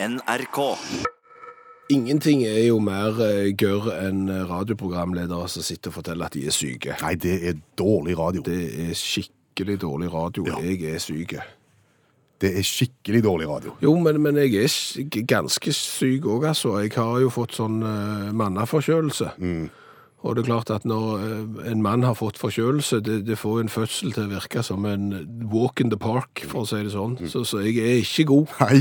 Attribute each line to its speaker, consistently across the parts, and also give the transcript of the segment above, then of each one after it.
Speaker 1: NRK.
Speaker 2: Ingenting er jo mer eh, gørr enn radioprogramledere som sitter og forteller at de er syke.
Speaker 3: Nei, det er dårlig radio. Det,
Speaker 2: Det er skikkelig dårlig radio.
Speaker 3: Ja.
Speaker 2: Jeg er syk.
Speaker 3: er skikkelig dårlig radio.
Speaker 2: Jo, men, men jeg er s- ganske syk òg, altså. Jeg har jo fått sånn uh, mannaforkjølelse. Og det er klart at når eh, en mann har fått forkjølelse, det, det får en fødsel til å virke som en walk in the park, for å si det sånn. Så, så jeg er ikke god.
Speaker 3: Nei,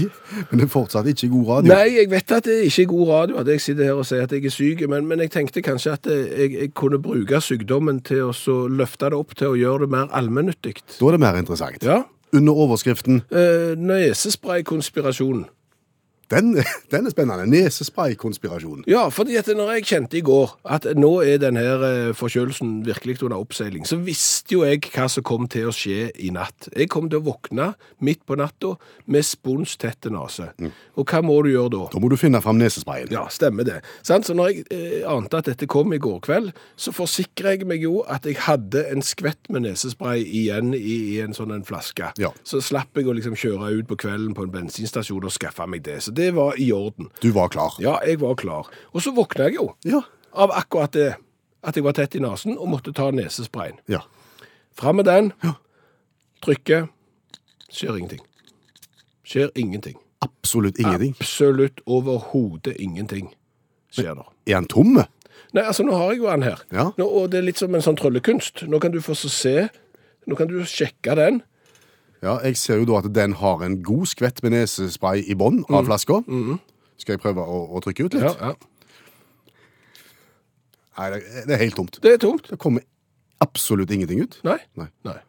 Speaker 3: men det er fortsatt ikke god radio.
Speaker 2: Nei, jeg vet at det er ikke god radio at jeg sitter her og sier at jeg er syk, men, men jeg tenkte kanskje at jeg, jeg kunne bruke sykdommen til å så løfte det opp til å gjøre det mer allmennyttig.
Speaker 3: Da er det mer interessant.
Speaker 2: Ja.
Speaker 3: Under overskriften
Speaker 2: Eh, Nesespray-konspirasjonen.
Speaker 3: Den, den er spennende. Nesespray-konspirasjon.
Speaker 2: Ja, fordi at når jeg kjente i går at nå er denne eh, forkjølelsen virkelig under oppseiling, så visste jo jeg hva som kom til å skje i natt. Jeg kom til å våkne midt på natta med sponstette nase. Og hva må du gjøre da?
Speaker 3: Da må du finne fram nesesprayen.
Speaker 2: Ja, stemmer det. Så når jeg eh, ante at dette kom i går kveld, så forsikrer jeg meg jo at jeg hadde en skvett med nesespray igjen i, i en sånn en flaske.
Speaker 3: Ja.
Speaker 2: Så slapp jeg å liksom kjøre ut på kvelden på en bensinstasjon og skaffe meg det. Så det var i orden.
Speaker 3: Du var klar.
Speaker 2: Ja, jeg var klar. Og så våkna jeg jo
Speaker 3: Ja.
Speaker 2: av akkurat det. At jeg var tett i nesen og måtte ta nesesprayen.
Speaker 3: Ja.
Speaker 2: Fram med den. Ja. Trykke. Skjer ingenting. Skjer ingenting.
Speaker 3: Absolutt ingenting.
Speaker 2: Absolutt overhodet ingenting skjer der.
Speaker 3: Er han tomme?
Speaker 2: Nei, altså nå har jeg jo den her.
Speaker 3: Ja.
Speaker 2: Nå, og det er litt som en sånn tryllekunst. Nå kan du få så se. Nå kan du sjekke den.
Speaker 3: Ja, jeg ser jo da at den har en god skvett med nesespray i bånn av flaska. Skal jeg prøve å, å trykke ut litt?
Speaker 2: Ja, ja.
Speaker 3: Nei, det, det er helt tomt.
Speaker 2: Det er tomt.
Speaker 3: Det kommer absolutt ingenting ut.
Speaker 2: Nei.
Speaker 3: Nei.
Speaker 2: Nei.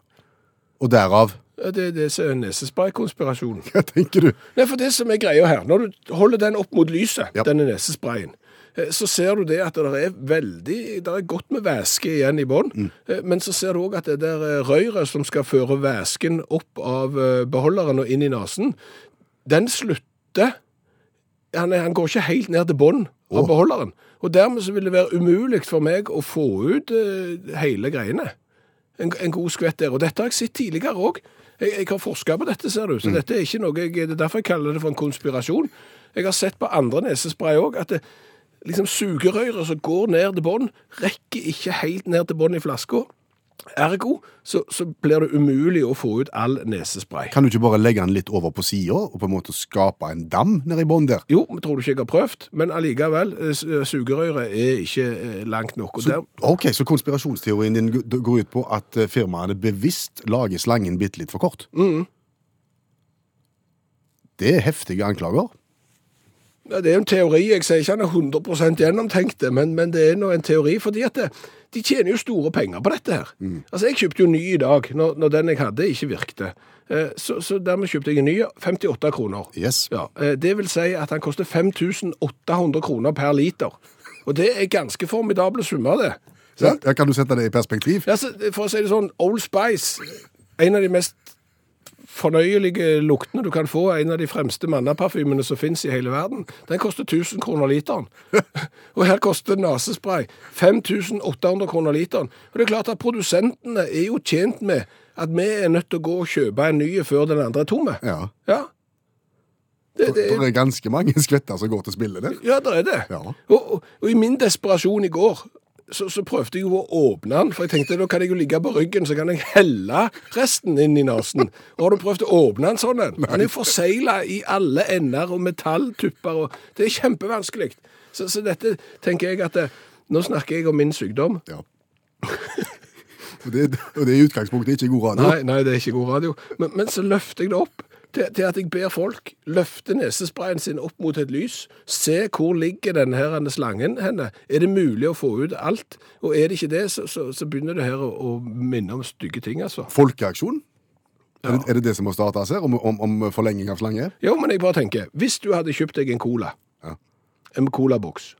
Speaker 3: Og derav
Speaker 2: Ja, Det det er nesespray-konspirasjonen.
Speaker 3: Hva tenker du?
Speaker 2: Nei, for det som er greia her, når du holder den opp mot lyset,
Speaker 3: Ja.
Speaker 2: denne nesesprayen, så ser du det at det er veldig, det er godt med væske igjen i bånn, mm. men så ser du også at det der røret som skal føre væsken opp av eh, beholderen og inn i nasen, den slutter, han, han går ikke helt ned til bånn av
Speaker 3: oh.
Speaker 2: beholderen, og dermed så vil det være umulig for meg å få ut uh, hele greiene. En, en god skvett der, og dette har jeg sett tidligere også. Jeg, jeg har forsket på dette, ser du, så dette er ikke noe, jeg, det er derfor jeg kaller det for en konspirasjon. Jeg har sett på andre nesespray også, at det, liksom sugerøret som går ned til bånd, rekker ikke helt ned til bånd i flaska. Ergo så, så blir det umulig å få ut all nesespray.
Speaker 3: Kan du ikke bare legge den litt over på sida og på en måte skape en dam nedi bånn der?
Speaker 2: Jo, tror du ikke jeg har prøvd, men allikevel, eh, sugerøret er ikke eh, langt nok.
Speaker 3: Så, ok, Så konspirasjonsteorien din går ut på at eh, firmaene bevisst lager slangen bitte litt for kort? Det er heftige anklager.
Speaker 2: Ja, det er jo en teori. Jeg sier ikke han er 100 gjennomtenkt, men, men det er nå en teori. fordi at det, de tjener jo store penger på dette her. Altså, Jeg kjøpte jo ny i dag, når, når den jeg hadde ikke virkte. Eh, Så, så dermed kjøpte jeg en ny. 58 kroner.
Speaker 3: Yes.
Speaker 2: Ja, eh, Det vil si at han koster 5800 kroner per liter. Og det er ganske formidable summer, det.
Speaker 3: Ja, kan du sette det i perspektiv?
Speaker 2: Ja, så, for å si det sånn, Old Spice, en av de mest fornøyelige luktene du kan få, en av de fremste manneparfymene som finnes i hele verden, den koster 1000 kroner literen. og her koster nasespray 5800 kroner literen. Og det er klart at produsentene er jo tjent med at vi er nødt til å gå og kjøpe en ny før den andre er tomme.
Speaker 3: Ja.
Speaker 2: Ja. Det, det,
Speaker 3: Det er ganske mange skvetter som går til spille der.
Speaker 2: ja, det er det.
Speaker 3: Ja.
Speaker 2: Og, og, og i min desperasjon i går, så, så prøvde jeg jo å åpne den, for jeg tenkte da kan jeg jo ligge på ryggen, så kan jeg helle resten inn i nasen. Og har du prøvd å åpne en sånn en? Den er forsegla i alle ender og metalltupper, og det er kjempevanskelig. Så, så dette tenker jeg at det, Nå snakker jeg om min sykdom.
Speaker 3: Ja. og, det, og det er i utgangspunktet ikke god radio.
Speaker 2: Nei, nei, det er ikke god radio. Men, men så løfter jeg det opp til, til at jeg ber folk løfte nesesprayen sin opp mot et lys. Se hvor ligger denne her slangen henne. Er det mulig å få ut alt? Og er det ikke det, så, så, så begynner det her å, å minne om stygge ting, altså.
Speaker 3: Folkeaksjon? Er, det, er det det som må startes her, om, om, om forlenging av slange?
Speaker 2: Jo, men jeg bare tenker, hvis du hadde kjøpt deg en cola,
Speaker 3: Ja.
Speaker 2: en colaboks,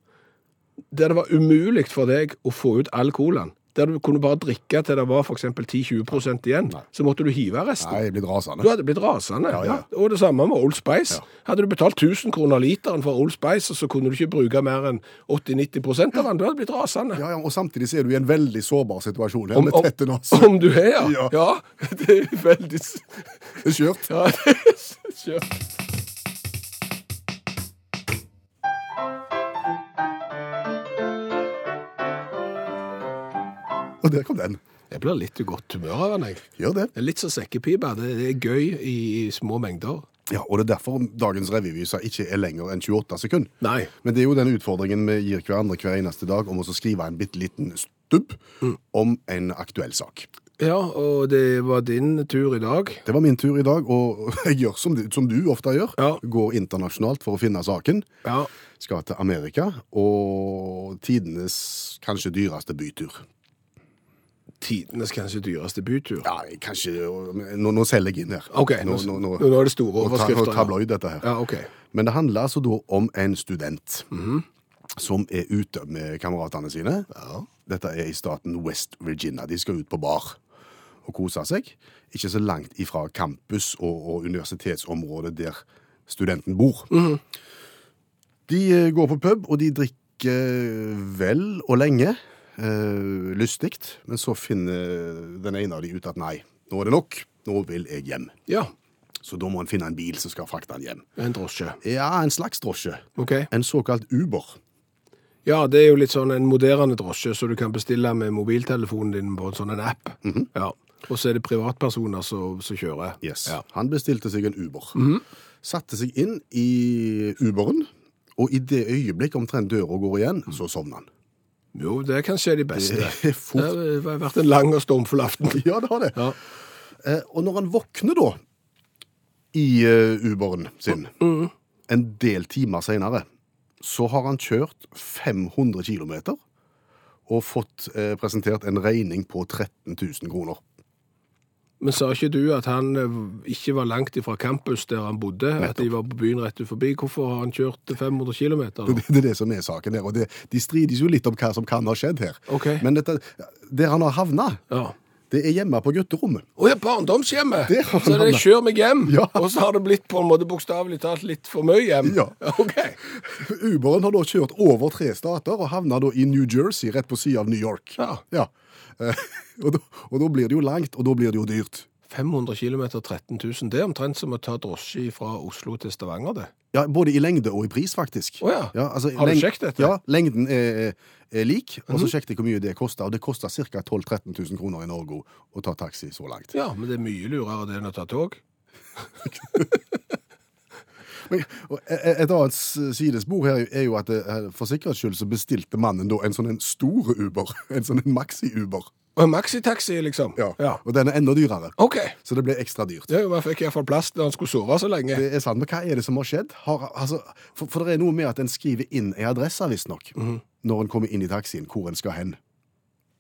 Speaker 2: der det var umulig for deg å få ut all colaen, der du kunne bare drikke til det var eksempel 10-20% igjen, så måtte du hive resten.
Speaker 3: Nei, jeg blitt rasende.
Speaker 2: Du hadde blitt rasende.
Speaker 3: Ja,
Speaker 2: Ja,
Speaker 3: ja.
Speaker 2: Og det samme med Old Spice. Hadde du betalt 1000 kroner literen for Old Spice, så kunne du ikke bruke mer enn 80-90 av den. Du hadde blitt rasende.
Speaker 3: Ja, ja, og samtidig er du i en veldig sårbar situasjon her,
Speaker 2: Om-
Speaker 3: med
Speaker 2: om-
Speaker 3: tette nase.
Speaker 2: Om du er, ja.
Speaker 3: Ja.
Speaker 2: Det er veldig
Speaker 3: Det er skjørt.
Speaker 2: Ja, det er skjørt.
Speaker 3: Og der kom den.
Speaker 2: Jeg blir litt i godt humør av den, jeg.
Speaker 3: Gjør det.
Speaker 2: Det er litt som sekkepipe. Det er gøy i, i små mengder.
Speaker 3: Ja, Og det er derfor dagens revyvise ikke er lenger enn 28 sekunder.
Speaker 2: Nei.
Speaker 3: Men det er jo den utfordringen vi gir hverandre hver eneste dag om å så skrive en bitte liten stubb om en aktuell sak.
Speaker 2: Ja, og det var din tur i dag.
Speaker 3: Det var min tur i dag, og jeg gjør som du, som du ofte gjør.
Speaker 2: Ja.
Speaker 3: Går internasjonalt for å finne saken.
Speaker 2: Ja.
Speaker 3: Skal til Amerika, og tidenes kanskje dyreste bytur.
Speaker 2: Tidenes kanskje dyreste bytur.
Speaker 3: Ja, kanskje Nå, nå selger jeg inn her.
Speaker 2: Ok,
Speaker 3: nå,
Speaker 2: nå,
Speaker 3: nå, nå,
Speaker 2: er det store
Speaker 3: nå ta-
Speaker 2: overskrifter.
Speaker 3: nå tabloid, dette her.
Speaker 2: Ja, ok.
Speaker 3: Men det handler altså da om en student
Speaker 2: Mhm.
Speaker 3: som er ute med kameratene sine. Dette er i staten West Virginia. De skal ut på bar og kose seg. Ikke så langt ifra campus og, og universitetsområdet der studenten bor.
Speaker 2: Mhm.
Speaker 3: De eh, går på pub, og de drikker vel og lenge. Eh, lystig. Men så finner den ene av de ut at nei, nå er det nok. Nå vil jeg hjem.
Speaker 2: Ja,
Speaker 3: Så da må en finne en bil som skal frakte han hjem.
Speaker 2: en drosje.
Speaker 3: Ja, en slags drosje.
Speaker 2: Ok.
Speaker 3: En såkalt Uber.
Speaker 2: Ja, det er jo litt sånn en moderne drosje, så du kan bestille med mobiltelefonen din på en sånn en app. Ja. Og så er det privatpersoner som som kjører.
Speaker 3: Yes.
Speaker 2: Ja.
Speaker 3: Han bestilte seg en Uber. Satte seg inn i Uberen, og i det øyeblikk omtrent døra går igjen, så sovner han.
Speaker 2: Jo, det er kanskje de beste.
Speaker 3: Det.
Speaker 2: Det har vært en lang og stormfull aften.
Speaker 3: Ja, det har det.
Speaker 2: Ja.
Speaker 3: Eh, og når han våkner da, i eh, Uberen sin, en del timer senere, så har han kjørt 500 kilometer og fått eh, presentert en regning på 13 000 kroner.
Speaker 2: Men sa ikke du at han eh, ikke var langt ifra campus der han bodde? At de var på byen rett forbi? Hvorfor har han kjørt 500 km?
Speaker 3: Det, det er det som er saken der. og det, de strides jo litt om hva som kan ha skjedd her.
Speaker 2: Ok.
Speaker 3: Men dette, der han har havna,
Speaker 2: Ja.
Speaker 3: det er hjemme på gutterommet.
Speaker 2: Å ja, barndomshjemmet! Så det er 'kjør meg hjem',
Speaker 3: Ja.
Speaker 2: og så har det blitt på en måte bokstavelig talt litt for mye hjem?
Speaker 3: Ja.
Speaker 2: Ok.
Speaker 3: Uberen har da kjørt over tre stater og havna da i New Jersey, rett på sida av New York.
Speaker 2: Ja.
Speaker 3: Eh, og, da, og da blir det jo langt, og da blir det jo dyrt.
Speaker 2: 500 km 13 000, det er omtrent som å ta drosje fra Oslo til Stavanger, det.
Speaker 3: Ja, Både i lengde og i pris, faktisk.
Speaker 2: Oh, ja.
Speaker 3: altså,
Speaker 2: Har du sjekket dette? Mhm.
Speaker 3: Ja, lengden er, er lik, og så sjekket jeg hvor mye det koster. Og det koster ca. 12 000-13 000 kroner i Norge å ta taxi så langt.
Speaker 2: Ja, men det er mye lurere det enn å ta tog.
Speaker 3: Men, og e- et annet sidespor her er jo at eh, for sikkerhets skyld så bestilte mannen da en sånn en stor Uber. En sånn en maxi-Uber.
Speaker 2: Maxitaxi, liksom.
Speaker 3: Ja.
Speaker 2: ja.
Speaker 3: Og den er enda dyrere.
Speaker 2: OK.
Speaker 3: Så det ble ekstra dyrt.
Speaker 2: Ja, Man fikk iallfall plass da han skulle sove så lenge.
Speaker 3: Det er sant, Men hva er det som har skjedd? Har, altså, for, for det er noe med at en skriver inn ei adresse, visstnok, når en kommer inn i taxien, hvor en skal hen.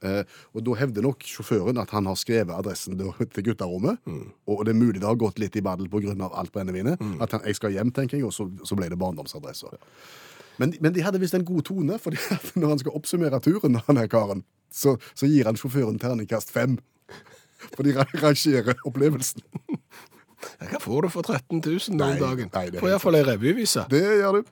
Speaker 3: Eh, og Da hevder nok sjåføren at han har skrevet adressen til gutterommet. Og det er mulig det har gått litt i baddel pga. alt brennevinet. At han, jeg skal hjem, tenker jeg, og så, så ble det barndomsadresse. Men, men de hadde visst en god tone, for når han skal oppsummere turen, denne karen, så, så gir han sjåføren terningkast fem. For de ra- rangerer opplevelsen.
Speaker 2: Hva får du for 13 000 den
Speaker 3: Nei,
Speaker 2: dagen?
Speaker 3: nei, det
Speaker 2: Får iallfall ei revyvise.
Speaker 3: Det gjør du.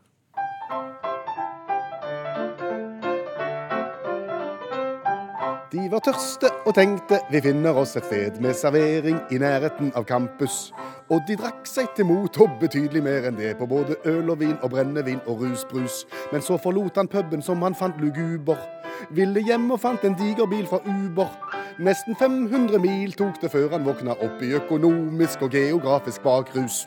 Speaker 3: De var tørste og tenkte vi finner oss et sted med servering i nærheten av campus. Og de drakk seg til mot og betydelig mer enn det på både øl og vin og brennevin og rusbrus. Men så forlot han puben som han fant luguber. Ville hjem og fant en diger bil fra Uber. Nesten 500 mil tok det før han våkna opp i økonomisk og geografisk bakrus.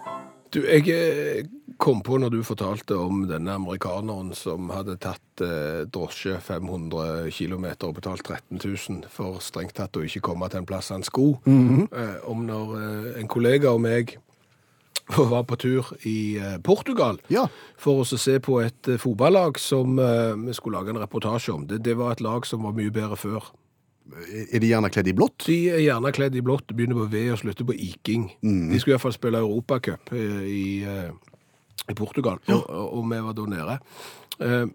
Speaker 2: Du, jeg eh, kom på når du fortalte om denne amerikaneren som hadde tatt eh, drosje 500 km og betalt 13 000 for strengt tatt å ikke komme til en plass han skulle. eh, om når eh, en kollega og meg var på tur i eh, Portugal
Speaker 3: Ja.
Speaker 2: for oss å se på et eh, fotballag som vi skulle lage en reportasje om. Det, det var et lag som var mye bedre før.
Speaker 3: Er de gjerne kledd i blått?
Speaker 2: De er gjerne kledd i blått, begynner på V og slutter på Iking. De skulle iallfall spille Europacup eh, i, eh, i Portugal, og, og vi var da nede. Eh,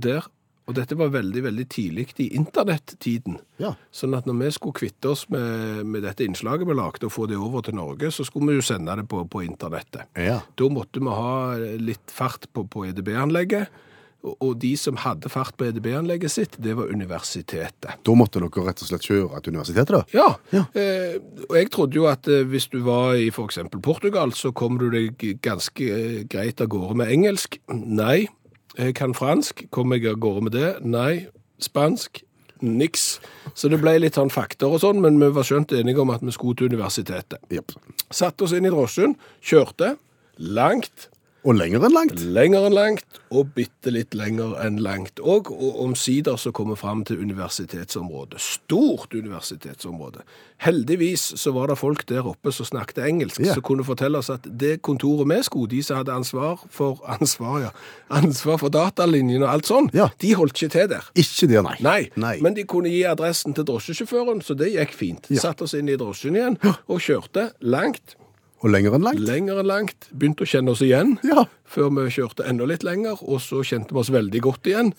Speaker 2: der. Og dette var veldig, veldig tidlig i internettiden.
Speaker 3: Ja.
Speaker 2: Sånn at når vi skulle kvitte oss med, med dette innslaget vi lagde, og få det over til Norge, så skulle vi jo sende det på, på internettet.
Speaker 3: Ja.
Speaker 2: Da måtte vi ha litt fart på, på EDB-anlegget. Og, de som hadde fart på EDB-anlegget sitt, det var universitetet.
Speaker 3: Da måtte dere rett og slett kjøre til universitetet, da?
Speaker 2: Ja,
Speaker 3: Ja.
Speaker 2: Eh, og jeg trodde jo at eh, hvis du var i eksempel Portugal, så kom du deg ganske eh, greit av gårde med engelsk. Nei. Jeg kan fransk. Kom jeg av gårde med det? Nei. Spansk? niks. Så det ble litt sånn fakter og sånn, men vi var skjønt enige om at vi skulle til universitetet.
Speaker 3: Yep.
Speaker 2: Satt oss inn i drosjen, kjørte langt,
Speaker 3: Og lenger enn langt.
Speaker 2: lenger enn langt, og bitte litt lenger enn langt. Og, og omsider så kommer vi fram til universitetsområdet. Stort universitetsområde. Heldigvis så var det folk der oppe som snakket engelsk,
Speaker 3: yeah.
Speaker 2: som kunne fortelle oss at det kontoret vi skulle, de som hadde ansvar for ansvar, ja, ansvar for datalinjen og alt sånn,
Speaker 3: Ja.
Speaker 2: de holdt ikke til der.
Speaker 3: Ikke der, nei.
Speaker 2: Nei,
Speaker 3: Nei.
Speaker 2: men de kunne gi adressen til drosjesjåføren, så det gikk fint.
Speaker 3: Ja.
Speaker 2: Satt oss inn i drosjen igjen og kjørte langt,
Speaker 3: Og lenger enn langt.
Speaker 2: lenger enn langt. Begynte å kjenne oss igjen
Speaker 3: Ja.
Speaker 2: før vi kjørte enda litt lenger, og så kjente vi oss veldig godt igjen.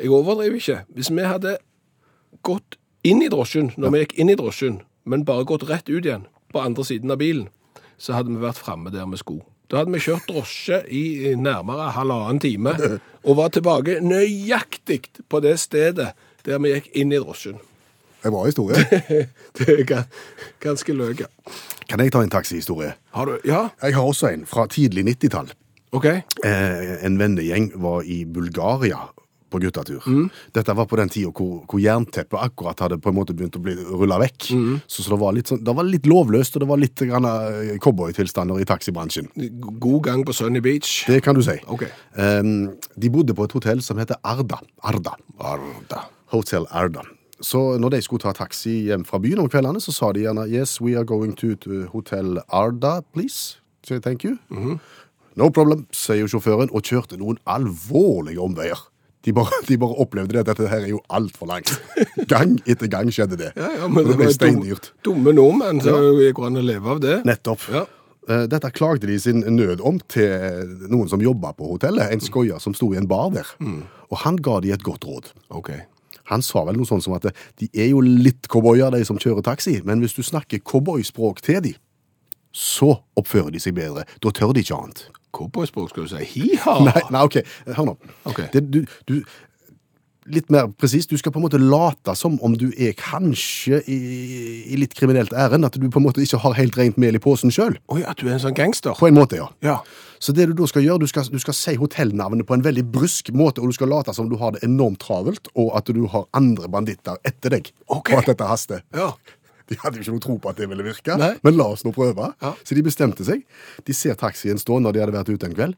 Speaker 2: Jeg overdriver ikke. Hvis vi hadde gått inn i drosjen når vi gikk inn i drosjen, men bare gått rett ut igjen på andre siden av bilen, så hadde vi vært framme der vi skulle. Da hadde vi kjørt drosje i nærmere halvannen time, og var tilbake nøyaktig på det stedet der vi gikk inn i drosjen.
Speaker 3: En bra historie.
Speaker 2: Det er ganske ganske ja.
Speaker 3: Kan jeg ta en taxihistorie?
Speaker 2: Har du Ja,
Speaker 3: Jeg har også en fra tidlig 90-tall.
Speaker 2: OK.
Speaker 3: Eh, en vennegjeng var i Bulgaria på guttetur. Dette var på den tida hvor, hvor jernteppet akkurat hadde på en måte begynt å bli rulla vekk. Så, så det, var sånn, det var litt lovløst, og det var litt eh, cowboytilstander i taxibransjen.
Speaker 2: God gang på Sunny Beach.
Speaker 3: Det kan du si.
Speaker 2: OK.
Speaker 3: Eh, de bodde på et hotell som heter Arda. Arda.
Speaker 2: Arda.
Speaker 3: Hotel Arda. Så når de skulle ta taxi hjem fra byen om kveldene, så sa de gjerne Yes, we are going to, to Hotel Arda, please. Say thank you. No problem, sier sjåføren, og kjørte noen alvorlige omveier. De bare, de bare opplevde det at dette her er jo altfor langt. Gang etter gang skjedde det.
Speaker 2: Ja, ja, men
Speaker 3: det ble steindyrt.
Speaker 2: Dumme nordmenn, så
Speaker 3: Ja.
Speaker 2: går an å leve av det.
Speaker 3: Nettopp.
Speaker 2: Ja.
Speaker 3: Eh, Dette klagde de sin nød om til noen som jobba på hotellet, en skoier som sto i en bar der. Og han ga de et godt råd.
Speaker 2: OK.
Speaker 3: Han sa vel noe sånt som at de er jo litt cowboyer, de som kjører taxi, men hvis du snakker cowboyspråk til de, så oppfører de seg bedre. Da tør de ikke annet.
Speaker 2: Cowboyspråk skal du si. Hi-ha!
Speaker 3: Nei, nei, ok, hør nå.
Speaker 2: Okay.
Speaker 3: Det, du, du, litt mer presist, du skal på en måte late som om du er kanskje i, i litt kriminelt ærend, at du på en måte ikke har helt rent mel i posen sjøl.
Speaker 2: Oi, at du er en sånn gangster.
Speaker 3: På en måte, ja.
Speaker 2: Ja.
Speaker 3: Så det du da skal gjøre, du skal, du skal si hotellnavnet på en veldig brysk måte, og du skal late som du har det enormt travelt, og at du har andre banditter etter deg,
Speaker 2: Ok.
Speaker 3: og at dette haster.
Speaker 2: Ja.
Speaker 3: De hadde jo ikke noe tro på at det ville virke,
Speaker 2: Nei.
Speaker 3: men la oss nå prøve.
Speaker 2: Ja.
Speaker 3: Så de bestemte seg. De ser taxien stå når de hadde vært ute en kveld.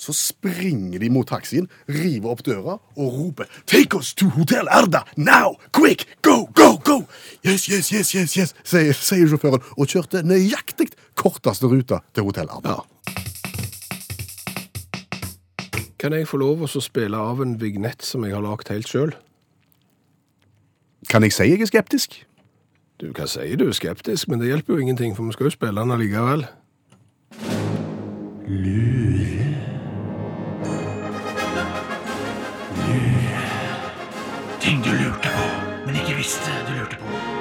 Speaker 3: Så springer de mot taxien, river opp døra og roper Take us to Hotel Erda! Now! Quick! Go, go, go! Yes, yes, yes, yes, yes, sier, sier sjåføren, og kjørte nøyaktig korteste ruta til Hotel Erda.
Speaker 2: ja. Kan jeg få lov å spille av en vignett som jeg har lagd helt sjøl?
Speaker 3: Kan jeg si jeg er skeptisk?
Speaker 2: Du kan si du er skeptisk, men det hjelper jo ingenting, for vi skal jo spille den allikevel.
Speaker 1: Ting du lurte på, men ikke visste du lurte på.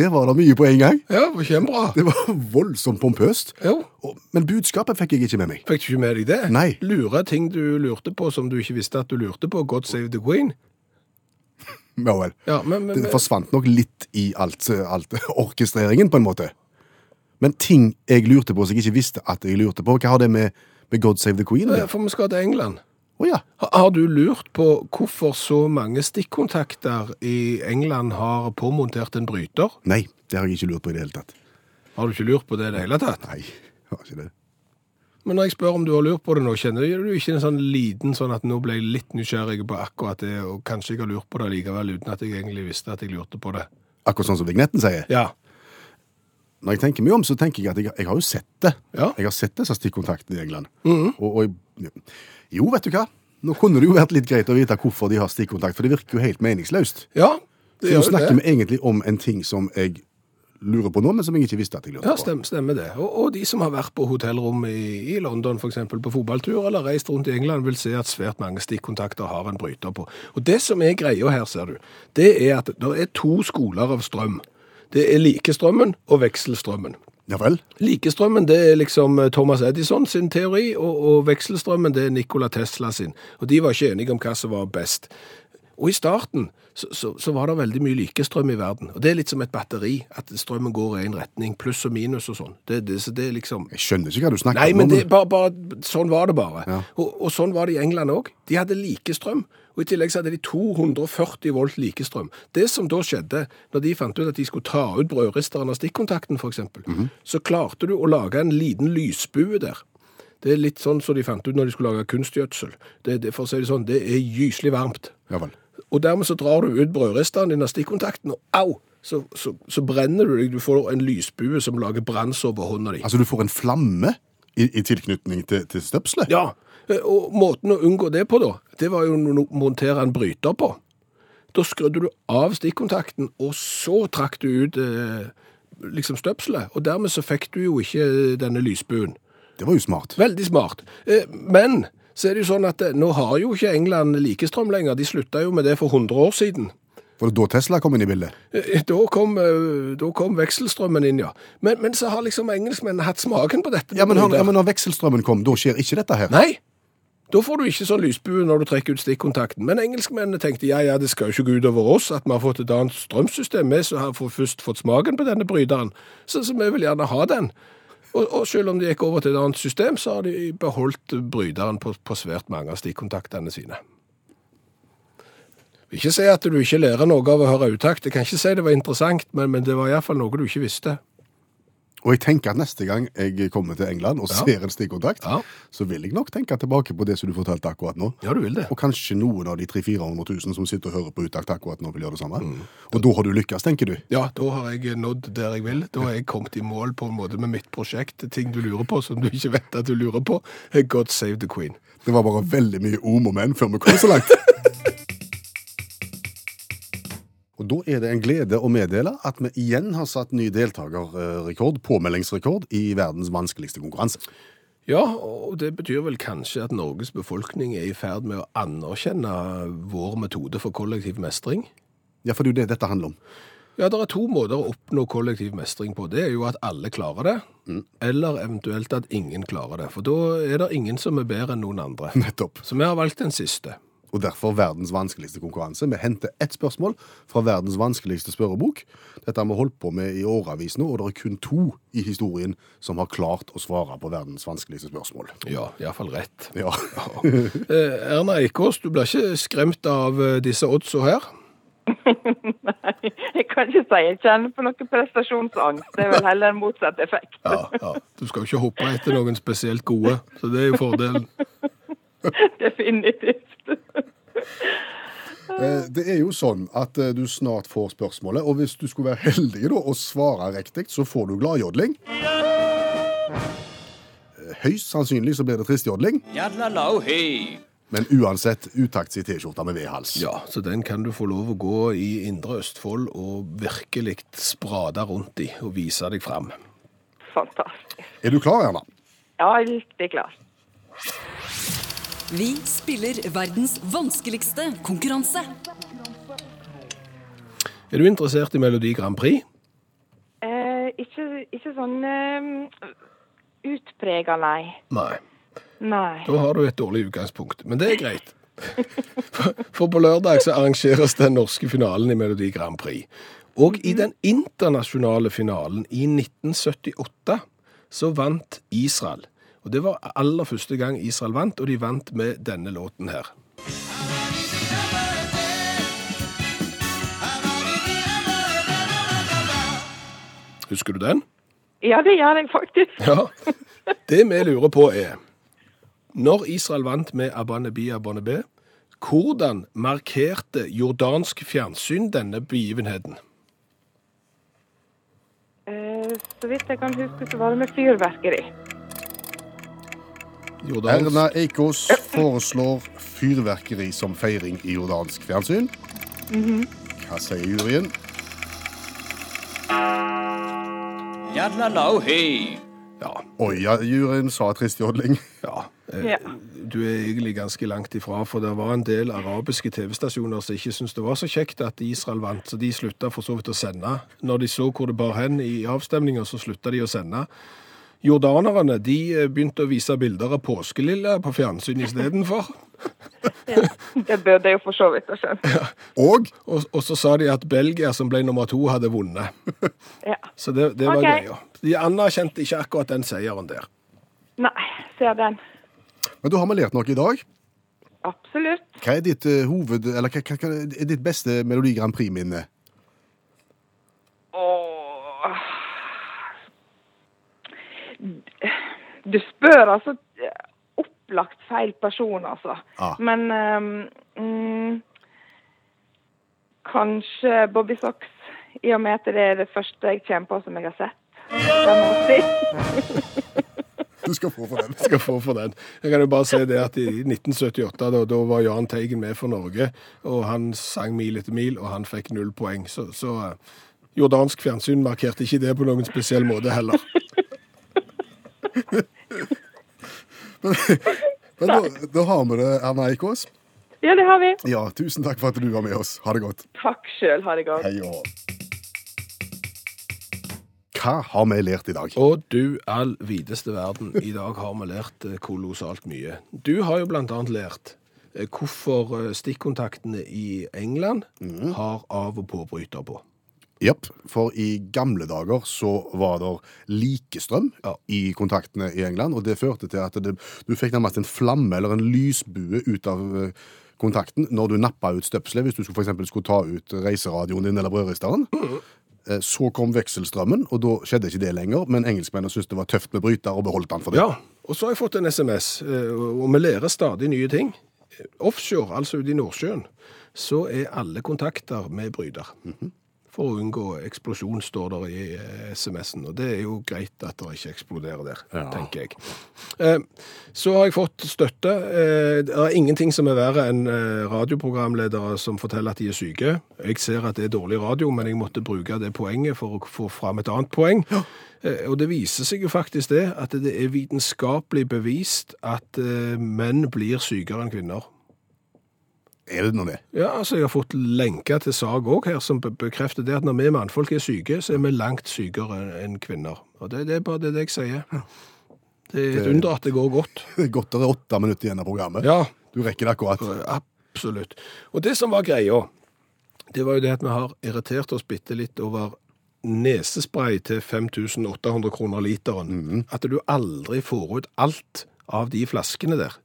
Speaker 3: Det var da mye på en gang.
Speaker 2: Ja, det var kjempebra.
Speaker 3: Det var voldsomt pompøst.
Speaker 2: Jo.
Speaker 3: Men budskapet fikk jeg ikke med meg.
Speaker 2: Fikk du ikke med deg det?
Speaker 3: Nei.
Speaker 2: Lure ting du lurte på som du ikke visste at du lurte på. God save the queen.
Speaker 3: Ja vel.
Speaker 2: Ja, men, men,
Speaker 3: Det forsvant nok litt i alt, alt orkestreringen, på en måte. Men ting jeg lurte på som jeg ikke visste at jeg lurte på, hva har det med, med God Save the Queen gjøre?
Speaker 2: for vi skal til England.
Speaker 3: Å ja.
Speaker 2: Har- du lurt på hvorfor så mange stikkontakter i England har påmontert en bryter?
Speaker 3: Nei, det har jeg ikke lurt på i det hele tatt.
Speaker 2: Har du ikke lurt på det i det hele tatt?
Speaker 3: Nei, jeg har ikke det.
Speaker 2: Men når jeg spør om du har lurt på det nå, kjenner du ikke en sånn liten sånn at nå ble jeg litt nysgjerrig på akkurat det, og kanskje jeg har lurt på det likevel uten at jeg egentlig visste at jeg lurte på det?
Speaker 3: Akkurat sånn som vignetten sier.
Speaker 2: Ja.
Speaker 3: Når jeg tenker meg om, så tenker jeg at jeg, jeg har jo sett det.
Speaker 2: Ja.
Speaker 3: Jeg har sett disse stikkontaktene i England. og, og jeg, jo, vet du hva? Nå kunne det jo vært litt greit å vite hvorfor de har stikkontakt, for det virker jo helt meningsløst.
Speaker 2: Ja, det
Speaker 3: For nå
Speaker 2: gjør jo
Speaker 3: snakker vi egentlig om en ting som jeg lurer på nå, men som jeg ikke visste at jeg lurte
Speaker 2: Ja,
Speaker 3: på.
Speaker 2: stemmer, stemmer det. Og, og de som har vært på hotellrom i, i London, eksempel på fotballtur, eller reist rundt i England, vil se at svært mange stikkontakter har en bryter på. Og det som er greia her, ser du, det er at det er to skoler av strøm. Det er likestrømmen og vekselstrømmen.
Speaker 3: Ja vel?
Speaker 2: Likestrømmen det er liksom eh, Thomas Edison sin teori, og, og vekselstrømmen det er Nikola Tesla sin. Og de var ikke enige om hva som var best. Og i starten så, så, så var det veldig mye likestrøm i verden. Og det er litt som et batteri, at strømmen går i en retning, pluss og minus og sånn. Det, det, så det er liksom...
Speaker 3: Jeg skjønner ikke hva du snakker
Speaker 2: Nei,
Speaker 3: om.
Speaker 2: men det, bare, bare, sånn var det bare.
Speaker 3: Ja.
Speaker 2: Og, og sånn var det i England òg. De hadde likestrøm. Og I tillegg så hadde de 240 volt likestrøm. Det som da skjedde, når de fant ut at de skulle ta ut brødristeren av stikkontakten f.eks., så klarte du å lage en liten lysbue der. Det er litt sånn som de fant ut når de skulle lage kunstgjødsel. Det, det, for å si det sånn, det er gyselig varmt.
Speaker 3: Ja vel.
Speaker 2: Og dermed så drar du ut brødristeren din av stikkontakten, og au! Så, så, så brenner du deg. Du får en lysbue som lager brannsår på hånda di.
Speaker 3: Altså, du får en flamme i, i tilknytning til, til støpselet?
Speaker 2: Ja, og måten å unngå det på da, det var jo å montere en bryter på. Da skrudde du av stikkontakten, og så trakk du ut eh, liksom støpselet, og dermed så fikk du jo ikke denne lysbuen.
Speaker 3: Det var jo smart.
Speaker 2: Veldig smart. Eh, men så er det jo sånn at eh, nå har jo ikke England likestrøm lenger. De slutta jo med det for 100 år siden.
Speaker 3: Var det da Tesla kom inn i bildet?
Speaker 2: Eh, Da kom, eh, da kom vekselstrømmen inn, ja. Men, men så har liksom engelskmennene hatt smaken på dette.
Speaker 3: Ja, men, han, ja, men når vekselstrømmen kom, da skjer ikke dette her?
Speaker 2: Nei, da får du ikke sånn lysbue når du trekker ut stikkontakten. Men engelskmennene tenkte ja, ja, det skal jo ikke gå ut over oss at vi har fått et annet strømsystem. Vi har først fått smaken på denne bryteren, så, så vi vil gjerne ha den. Og, og selv om de gikk over til et annet system, så har de beholdt bryteren på, på svært mange av stikkontaktene sine. Jeg vil ikke si at du ikke lærer noe av å høre utakt. Jeg kan ikke si det var interessant, men, men det var iallfall noe du ikke visste.
Speaker 3: Og jeg tenker at neste gang jeg kommer til England og
Speaker 2: Ja.
Speaker 3: ser en stikkontakt,
Speaker 2: Ja.
Speaker 3: så vil jeg nok tenke tilbake på det som du fortalte akkurat nå.
Speaker 2: Ja, du vil det.
Speaker 3: Og kanskje noen av de 300 000 som sitter og hører på utakt akkurat nå, vil gjøre det samme. Og da har du lykkes, tenker du.
Speaker 2: Ja, da har jeg nådd der jeg vil. Da har jeg kommet i mål på en måte med mitt prosjekt. Ting du lurer på som du ikke vet at du lurer på. God save the queen.
Speaker 3: Det var bare veldig mye om og men før vi kom så langt. Og da er det en glede å meddele at vi igjen har satt ny deltakerrekord, påmeldingsrekord, i verdens vanskeligste konkurranse.
Speaker 2: Ja, og det betyr vel kanskje at Norges befolkning er i ferd med å anerkjenne vår metode for kollektiv mestring.
Speaker 3: Ja, for det er jo det dette handler om.
Speaker 2: Ja, det er to måter å oppnå kollektiv mestring på. Det er jo at alle klarer det, eller eventuelt at ingen klarer det. For da er det ingen som er bedre enn noen andre.
Speaker 3: Nettopp.
Speaker 2: Så vi har valgt den siste.
Speaker 3: Og derfor verdens vanskeligste konkurranse. Vi henter ett spørsmål fra verdens vanskeligste spørrebok. Dette har vi holdt på med i åravis nå, og det er kun to i historien som har klart å svare på verdens vanskeligste spørsmål.
Speaker 2: Ja, iallfall rett.
Speaker 3: Ja.
Speaker 2: Eh, Erna Eikås, du blir ikke skremt av eh, disse oddsa her?
Speaker 4: Nei, jeg kan ikke si jeg kjenner på noe prestasjonsangst. Det er vel heller en motsatt effekt.
Speaker 2: Ja, ja. Du skal jo ikke hoppe etter noen spesielt gode, så det er jo fordelen.
Speaker 4: Definitivt.
Speaker 3: Eh, Det er jo sånn at eh, du snart får spørsmålet, og hvis du skulle være heldig da, og svare riktig, så får du gladjodling. Eh, Høyst sannsynlig så blir det tristjodling, men uansett utakt i T-skjorta med V-hals.
Speaker 2: Ja, så den kan du få lov å gå i Indre Østfold og virkelig sprade rundt i og vise deg fram.
Speaker 4: Fantastisk.
Speaker 3: Er du klar, Erna?
Speaker 4: Ja, jeg er riktig klar.
Speaker 5: Vi spiller verdens vanskeligste konkurranse.
Speaker 2: Er du interessert i Melodi Grand Prix?
Speaker 4: Eh, ikke, ikke sånn eh, utprega, nei.
Speaker 2: Nei.
Speaker 4: Nei.
Speaker 2: Da har du et dårlig utgangspunkt, men det er greit. For- på lørdag så arrangeres den norske finalen i Melodi Grand Prix. Og i den internasjonale finalen i 1978 så vant Israel. Og det var aller første gang Israel vant, og de vant med denne låten her. Husker du den?
Speaker 4: Ja, det gjør jeg faktisk.
Speaker 2: Ja. Det vi lurer på er, når Israel vant med Abanebi Abanebe, hvordan markerte jordansk fjernsyn denne begivenheten?
Speaker 4: Eh, så vidt jeg kan huske, så var det med fyrverkeri.
Speaker 3: Erna Eikås foreslår fyrverkeri som feiring i jordansk fjernsyn. Hva sier juryen?
Speaker 2: ja,
Speaker 3: Oi, ja, juryen sa tristjodling.
Speaker 2: ja. eh,
Speaker 4: Ja.
Speaker 2: Du er egentlig ganske langt ifra, for det var en del arabiske TV-stasjoner som ikke syntes det var så kjekt at Israel vant, så de slutta for så vidt å sende. Når de så hvor det bar hen i avstemninga, så slutta de å sende. Jordanerne de eh, begynte å vise bilder av påskelilla på fjernsyn istedenfor.
Speaker 4: Det burde jeg jo for så vidt ha skjønt.
Speaker 3: Og
Speaker 2: Og, og så sa de at Belgia, som ble nummer to, hadde vunnet.
Speaker 4: Ja.
Speaker 2: Så det, det var
Speaker 4: okay.
Speaker 2: greia. De anerkjente ikke akkurat den seieren der.
Speaker 4: Nei, ser den.
Speaker 3: Men da har vi lært noe i dag.
Speaker 4: Absolutt.
Speaker 3: Hva er ditt uh, hoved... Eller hva, hva, hva er ditt beste Melodi Grand Prix-minne?
Speaker 4: Åh. Du spør altså opplagt feil person, altså.
Speaker 3: Ah.
Speaker 4: Men um, kanskje Bobby Socks, i og med at det er det første jeg kommer på som jeg har sett.
Speaker 3: Du skal få for den.
Speaker 2: skal få for den. Jeg kan jo bare si det at i 1978, da, da var Jahn Teigen med for Norge, og han sang Mil etter mil, og han fikk null poeng. Så, så eh, jordansk fjernsyn markerte ikke det på noen spesiell måte heller.
Speaker 3: Men da, da har vi det, Erna Eikås.
Speaker 4: Ja, det har vi.
Speaker 3: Ja, tusen takk for at du var med oss. Ha det godt.
Speaker 4: Takk sjøl. Ha det godt.
Speaker 3: Hei og. Hva har vi lært i dag?
Speaker 2: Og du all videste verden, i dag har vi lært eh, kolossalt mye. Du har jo blant annet lært eh, hvorfor eh, stikkontaktene i England har av- og påbryter på.
Speaker 3: Japp, for i gamle dager så var det likestrøm
Speaker 2: Ja.
Speaker 3: i kontaktene i England, og det førte til at det, du fikk nærmest en flamme eller en lysbue ut av eh, kontakten når du nappa ut støpselet, hvis du skulle, for eksempel skulle ta ut reiseradioen din eller brødristeren. Mm. Så kom vekselstrømmen, og da skjedde ikke det lenger, men engelskmennene syntes det var tøft med bryter og beholdt den for det.
Speaker 2: Ja, og så har jeg fått en SMS, eh, og vi lærer stadig nye ting. Offshore, altså ute i Nordsjøen, så er alle kontakter med bryter. For å unngå eksplosjon, står det i eh, SMS-en. Og det er jo greit at det ikke eksploderer der,
Speaker 3: Ja.
Speaker 2: tenker jeg. Eh, Så har jeg fått støtte. Eh, Det er ingenting som er verre enn radioprogramledere som forteller at de er syke. Jeg ser at det er dårlig radio, men jeg måtte bruke det poenget for å få fram et annet poeng. Eh, Og det viser seg jo faktisk det, at det er vitenskapelig bevist at menn blir sykere enn kvinner.
Speaker 3: Er det nå det?
Speaker 2: Ja, altså jeg har fått lenker til sag òg her, som bekrefter det at når vi mannfolk er syke, så er vi langt sykere enn kvinner. Og det, det er bare det jeg sier. Det er et
Speaker 3: Det-
Speaker 2: under at det går godt.
Speaker 3: Det er godt det er åtte minutter igjen av programmet.
Speaker 2: Ja,
Speaker 3: Du rekker det akkurat.
Speaker 2: absolutt. Og det som var greia, det var jo det at vi har irritert oss bitte litt over nesespray til 5800 kroner literen. At du aldri får ut alt av de flaskene der.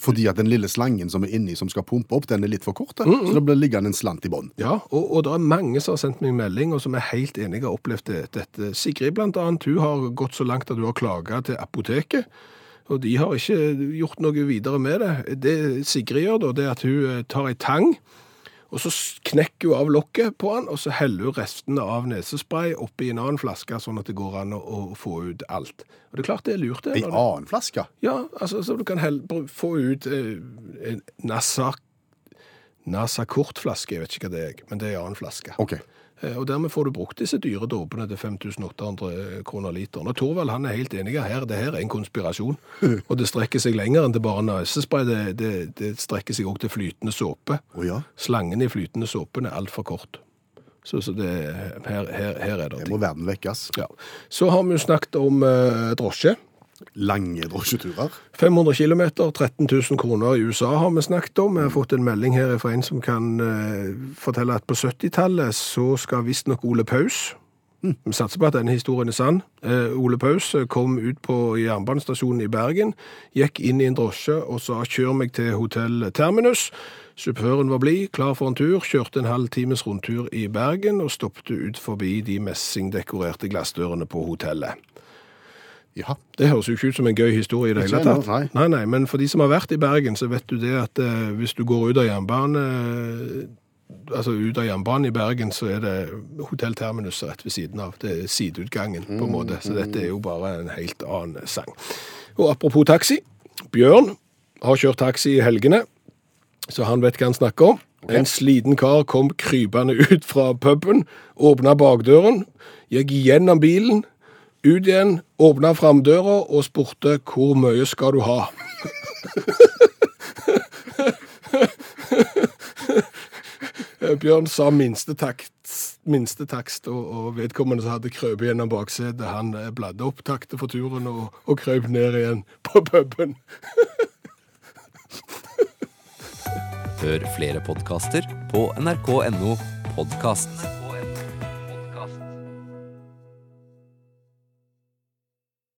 Speaker 3: Fordi at den lille slangen som er inni som skal pumpe opp, den er litt for kort. da. Så det blir liggende en slant i bånn.
Speaker 2: Ja, og, og det er mange som har sendt meg melding, og som er helt enige har opplevd det, dette. Sigrid blant annet, hun har gått så langt at hun har klaget til apoteket, og de har ikke gjort noe videre med det. Det Sigrid gjør da, det er at hun eh, tar ei tang, og så knekker hun av lokket på den, og så heller hun restene av nesespray oppi en annen flaske, sånn at det går an å, å få ut alt. Og det er klart det er lurt det.
Speaker 3: Ei annen flaske.
Speaker 2: Ja, altså, så du kan hell, få ut eh, en NASA, NASA kortflaske, jeg vet ikke hva det er, men det er en annen flaske.
Speaker 3: OK.
Speaker 2: Eh, Og dermed får du brukt disse dyre dåpene til 5800 kroner literen. Og Torvald han er helt enig her, det her er en konspirasjon. Og det strekker seg lenger enn til bare nesespray, det, det, det strekker seg også til flytende såpe.
Speaker 3: Oh, ja.
Speaker 2: Slangen i flytende såpen er altfor kort. Så, så det, her, her, her er det
Speaker 3: Det
Speaker 2: ting.
Speaker 3: må verden vekkes.
Speaker 2: Ja. Så har vi jo snakket om eh, drosje.
Speaker 3: Lange drosjeturer.
Speaker 2: 500 km, 13 000 kroner i USA har vi snakket om. Vi har fått en melding her fra en som kan eh, fortelle at på 70-tallet så skal visstnok Ole Paus Vi satser på at denne historien er sann. Eh, Ole Paus eh, kom ut på jernbanestasjonen i Bergen, gikk inn i en drosje og sa 'kjør meg til hotell Terminus'. Sjåføren var blid, klar for en tur, kjørte en halv times rundtur i Bergen og stoppet ut forbi de messingdekorerte glassdørene på hotellet.
Speaker 3: Ja.
Speaker 2: Det høres jo ikke ut som en gøy historie i det hele tatt.
Speaker 3: nei.
Speaker 2: nei, nei, men for de som har vært i Bergen, så vet du det at eh, hvis du går ut av jernbane, eh, altså ut av jernbanen i Bergen, så er det Hotell Terminus rett ved siden av. Det er sideutgangen på en måte, så dette er jo bare en helt annen sang. Og apropos taxi, Bjørn har kjørt taxi i helgene, så han vet hva han snakker om. En sliten kar kom krypende ut fra puben, åpna bakdøren, gikk gjennom bilen, ut igjen, åpna framdøra og spurte hvor mye skal du ha? Bjørn sa minstetakst, minstetakst og, og vedkommende som hadde krøpet gjennom baksetet, han eh, bladde opp taktet for turen og, og krøp ned igjen på puben.
Speaker 6: Hør flere podkaster på nrk.no podkast.